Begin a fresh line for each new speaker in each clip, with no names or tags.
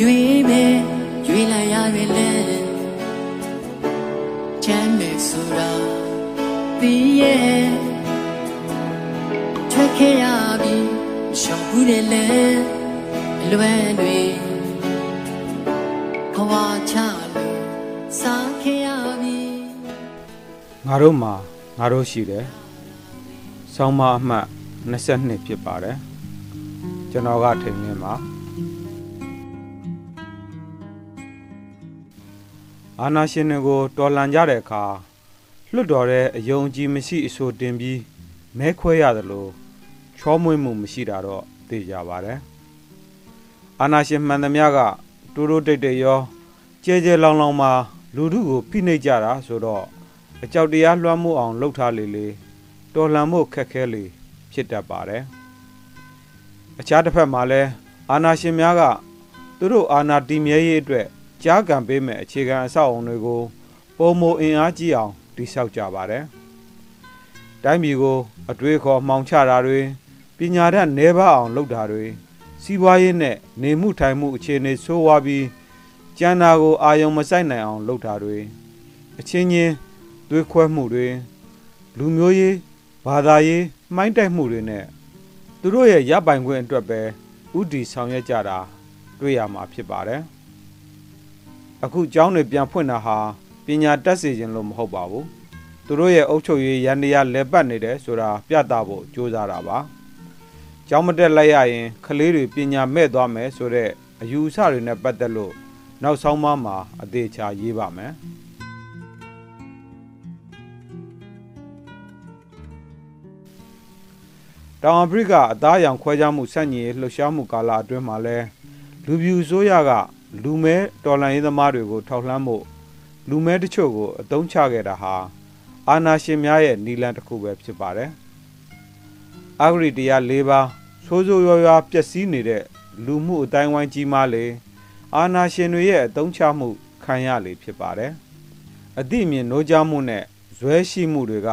ရွေးမယ်ရွေးလိုက်ရပြီလေချမ်းမယ်ဆိုတာသိရဲ့ထွက်ခဲ့ရပြီရှောင်ဘူးတယ်လေအလွယ်တွေဘဝချလို့စားခဲ့ရပြီ
ငါတို့မှာငါတို့ရှိတယ်။ဆောင်းမအမှတ်22ဖြစ်ပါတယ်။ကျွန်တော်ကထိန်နေမှာ အာနာရှင်တွေကိုတော်လန်ကြတဲ့အခါလွတ်တော်တဲ့အယုံကြည်မရှိအဆိုတင်ပြီးမဲခွဲရတယ်လို့ချောမွေ့မှုမရှိတာတော့သိကြပါတယ်။အာနာရှင်မှန်သမျှကတူတူတိတ်တိတ်ရောကြဲကြဲလောင်လောင်မှာလူထုကိုဖိနှိပ်ကြတာဆိုတော့အကြောက်တရားလွှမ်းမိုးအောင်လှုပ်ထားလေလေတော်လှန်မှုခက်ခဲလေဖြစ်တတ်ပါတယ်အခြားတစ်ဖက်မှာလည်းအာနာရှင်များကသူတို့အာနာတည်မြဲရေးအတွက် ကြားကံပေးမဲ့အခြေခံအဆောက်အုံတွေကိုပုံမအင်အားကြီးအောင်တည်ဆောက်ကြပါတယ်တိုင်းပြည်ကို အတွေးခေါ်မှောင်ချတာတွေပညာတတ်နေပါအောင်လုပ်တာတွေစီးပွားရေးနဲ့နေမှုထိုင်မှုအခြေအနေဆိုးဝါးပြီးကျန်တာကိုအာယုံမဆိုင်နိုင်အောင်လုပ်တာတွေအချင်းချင်းသွေးခွဲမှုတွေလူမျိုးရေးဘာသာရေးမှိုင်းတိုက်မှုတွေနဲ့သူတို့ရဲ့ရပိုင်ခွင့်အတွက်ပဲဥတီဆောင်ရွက်ကြတာတွေ့ရမှာဖြစ်ပါတယ် အခုကျောင်းတွေပြန်ဖွင့်တာဟာပညာတတ်စေခြင်းလို့မဟုတ်ပါဘူးသူတို့ရဲ့အုပ်ချုပ်ရေးရန်တရားလဲပတ်နေတယ်ဆိုတာပြသဖို့ကြိုးစားတာပါကျောင်းမတက်လိုက်ရရင်ကလေးတွေပညာမဲ့သွားမယ်ဆိုတဲ့အယူအဆတွေနဲ့ပတ်သက်လို့နောက်ဆုံးမှမှာအသေးချာရေးပါမယ်တောင်အာဖရိကအသားအရောင်ခွဲခြားမှုဆန့်ကျင်ရေးလှုပ်ရှားမှုကာလအတွင်းမှာလဲလူပြူဆိုးရက လူမဲတော်လှန်ရေးသမားတွေကိုထောက်လှမ်းမှုလူမဲတချို့ကိုအတုံးချခဲ့တာဟာအာနာရှင်များရဲ့နီလန်တစ်ခုပဲဖြစ်ပါတယ်။အာဂရိတရား၄ပါးဆိုးဆိုးရွားရွားပျက်စီးနေတဲ့လူမှုအတိုင်းဝိုင်းကြီးမားလေအာနာရှင်တွေရဲ့အတုံးချမှုခံရလေဖြစ်ပါတယ်။အသည့်အမြင်နှိုးကြားမှုနဲ့ဇွဲရှိမှုတွေက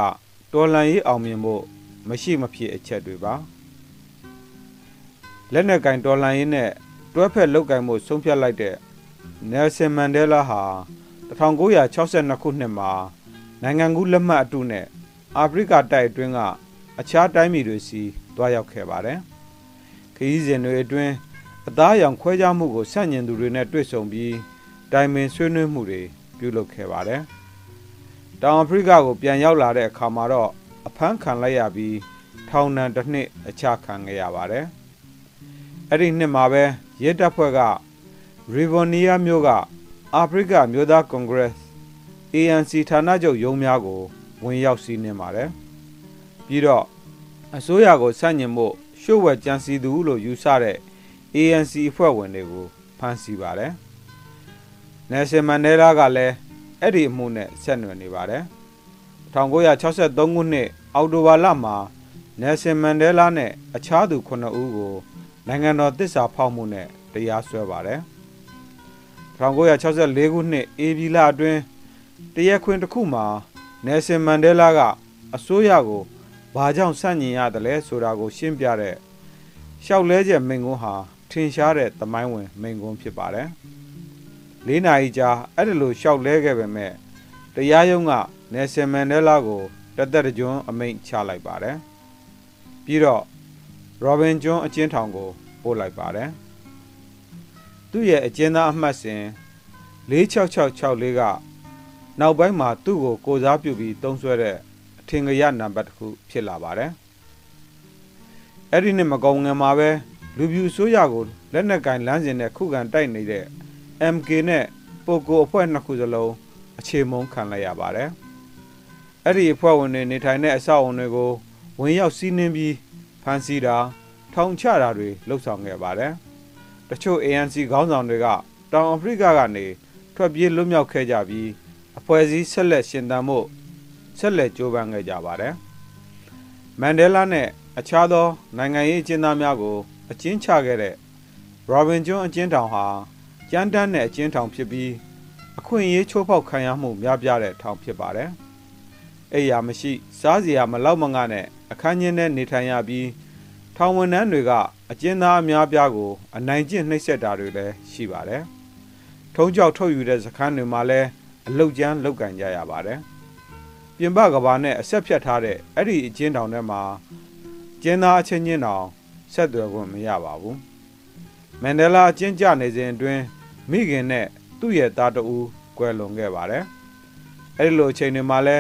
တော်လှန်ရေးအောင်မြင်ဖို့မရှိမဖြစ်အချက်တွေပါလက်နက်ကင်တော်လှန်ရေးနဲ့ တွဲဖက်လုတ်ကင်မှုဆုံးဖြတ်လိုက်တဲ့နယ်ဆင်မန်ဒဲလာဟာ1962ခုနှစ်မှာနိုင်ငံကူးလက်မှတ်အတုနဲ့အာဖရိကတိုက်အတွင်းကအခြားတိုင်းပြည်တွေစီတွားရောက်ခဲ့ပါတယ်ခရီးစဉ်တွေအတွင်းအသားအရောင်ခွဲခြားမှုကိုဆန့်ကျင်သူတွေနဲ့တွေ့ဆုံပြီးတိုင်ပင်ဆွေးနွေးမှုတွေပြုလုပ်ခဲ့ပါတယ်တောင်အာဖရိကကိုပြန်ရောက်လာတဲ့အခါမှာတော့အဖမ်းခံလိုက်ရပြီးထောင်ဒဏ်တစ်နှစ်အချခံခဲ့ရပါတယ်။အဲ့ဒီနှစ်မှာပဲ ရဲတပ်ဖွဲ့ကရီဗော်နီးယားမြို့ကအာဖရိကမြို့သားကွန်ဂရက် ANC ဌာနချုပ်ရုံးများကို ဝင်ရောက်စီးနှင်ပါတယ်။ပြီးတော့အစိုးရကိုဆန့်ကျင်မှုရှုပ်ဝက်ကြံစည်သူလို့ယူဆတဲ့ ANC အဖွဲ့ဝင်တွေကိုဖမ်းဆီးပါတယ်။နယ်ဆယ်မန်ဒဲလာကလည်းအဲ့ဒီအမှုနဲ့ဆက်နွယ်နေပါတယ်။1963ခုနှစ်အောက်တိုဘာလမှာနယ်ဆင်မန်ဒဲလာနဲ့အခြားသူ9ဦးကို နိုင်ငံတော်တစ္ဆာဖောက်မှုနဲ့တရားစွဲပါတယ်1964ခုနှစ်အေဗီလာအတွင်းတရက်ခွင်တစ်ခုမှာနယ်ဆင်မန်ဒဲလာကအစိုးရကိုဘာကြောင့်ဆန့်ကျင်ရတယ်လဲဆိုတာကို ရှင်းပြတဲ့ရှောက်လဲချက်မိန်ကွန်းဟာထင်ရှားတဲ့သမိုင်းဝင်မိန်ကွန်းဖြစ်ပါတယ်၄နာရီကြာအဲ့ဒါလိုရှောက်လဲခဲ့ပေမဲ့တရားရုံးကနယ်ဆယ်မန်ဒဲလာကိုတသက်တကျွန်းအမိန့်ချလိုက်ပါတယ်။ပြီးတော့ ရောဘင်ကျွန်းအကျဉ်းထောင်ကိုပို့လိုက်ပါတယ်။သူ့ရဲ့အကျဉ်းသားအမှတ်စဉ်46664ကနောက်ပိုင်းမှာသူ့ကိုကိုစားပြုပြီးတုံးဆွဲတဲ့အထင်ကရနံပါတ်တစ်ခုဖြစ်လာပါတယ်။အဲ့ဒီနှစ်မကုံငယ်မှာပဲလူပြူဆိုးရကိုလက်နက်ကင်လမ်းစဉ်နဲ့ခုခံတိုက်နေတဲ့ MK နဲ့ပိုကိုအဖွဲ့နှစ်ခုစလုံးအခြေမုံခံလိုက်ရပါတယ်။အဲ့ဒီအဖွဲ့ဝင်တွေနေထိုင်တဲ့အဆောက်အုံတွေကိုဝင်ရောက်စီးနင်းပြီး ဖမ်းဆီးတာထောင်ချတာတွေလှုပ်ဆောင်ခဲ့ပါတယ်။တချို့ ANC ခေါင်းဆောင်တွေကတောင်အာဖရိကကနေထွက်ပြေးလွတ်မြောက်ခဲ့ကြပြီးအဖွဲ့အစည်းဆက်လက်ရှင်သန်မှုဆက်လက်ကြိုးပမ်းခဲ့ကြပါတယ်။မန်ဒဲလာနဲ့အခြားသောနိုင်ငံရေးအကျဉ်းသားများကိုအကျဉ်းချခဲ့တဲ့ Robin John အကျဉ်းထောင်ဟာကြမ်းတမ်းတဲ့အကျဉ်းထောင်ဖြစ်ပြီးအခွင့်အရေးချိုးဖောက်ခံရမှုများပြားတဲ့ထောင်ဖြစ်ပါတယ်။ အိယာမရှိ စားစရာမလောက်မငနဲ့အခန်းချင်းနဲ့နေထိုင်ရပြီးထောင်ဝန်ထမ်းတွေကအကျဉ်းသားအများပြားကို အနိုင်ကျင့်နှိပ်စက်တာတွေလည်းရှိပါတယ်ထုံးကြောက်ထုတ်ယူတဲ့စခန်းတွေမှာလည်းအလုတ်ကျန်းလုတ်ကန်ကြရပါတယ်ပြင်ပကဘာနဲ့အဆက်ဖြတ်ထားတဲ့အဲ့ဒီအကျဉ်းတောင်ထဲမှာကျင်းသားအချင်းချင်းတောင်ဆက်သွယ်ခွင့်မရပါဘူးမန်ဒလာအကျဉ်းကျနေစဉ်အတွင်းမိခင်နဲ့သူ့ရဲ့သားတဦးကွယ်လွန်ခဲ့ပါတယ်အဲ့ဒီလိုအချိန်တွေမှာလဲ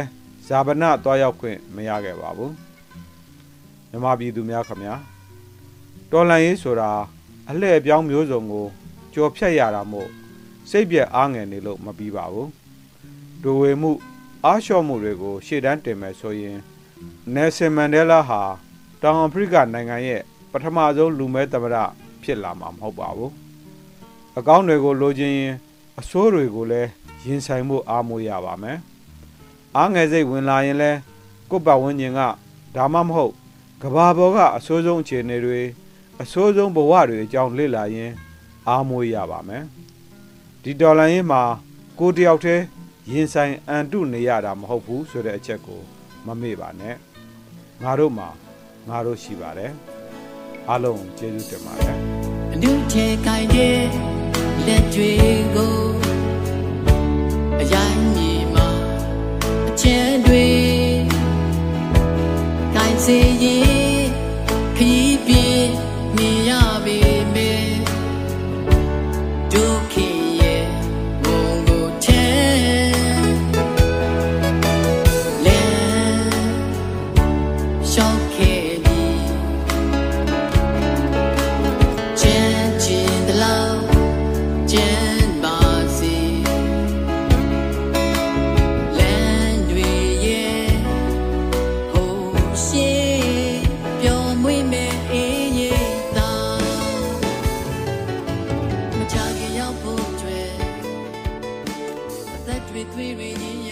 ဇာဗနသွားရောက်ခွင့်မရခဲ့ပါဘူးမြမပြည်သူများခင်ဗျာတော်လန်ရေးဆိုတာအလှည့်အပြောင်းမျိုးစုံကိုကြော်ဖြတ်ရတာမို့စိတ်ပြက်အားငယ်နေလို့မပြီးပါဘူးဒိုဝေမှုအားလျှော့မှုတွေကို ရှေ့တန်းတင်မယ်ဆိုရင်နယ်ဆင်မန်ဒဲလာဟာတောင်အာဖရိကနိုင်ငံရဲ့ပထမဆုံးလူမဲသမ္မတဖြစ်လာမှာမဟုတ်ပါဘူးအကောင့်တွေကိုလိုချင်ရင်အစိုးတွေကိုလည်းရင်ဆိုင်မှုအားမိုးရပါမယ် အားငယ်စိတ်ဝင်လာရင်လဲကိုယ့်ပတ်ဝန်းကျင်ကဒါမှမဟုတ်ကဘာပေါ်ကအဆိုးဆုံးအခြေအနေတွေအဆိုးဆုံးဘဝတွေအကြောင်းလေ့လာရင် အားမိုးရပါမယ်ဒီဒေါ်လာရင်းမှာကိုတယောက်တည်းရင်ဆိုင်အန်တုနေရတာမဟုတ်ဘူးဆိုတဲ့အချက်ကိုမမေ့ပါနဲ့ငါတို့မှာငါတို့ရှိပါတယ်အားလုံးကျေးဇူးတင်ပါတယ်
အနုချေကိုင်တဲ့လက်တွေကိုအရိုင်းမြေမှာအချဲတွေကိုင်စေရင် between me and you.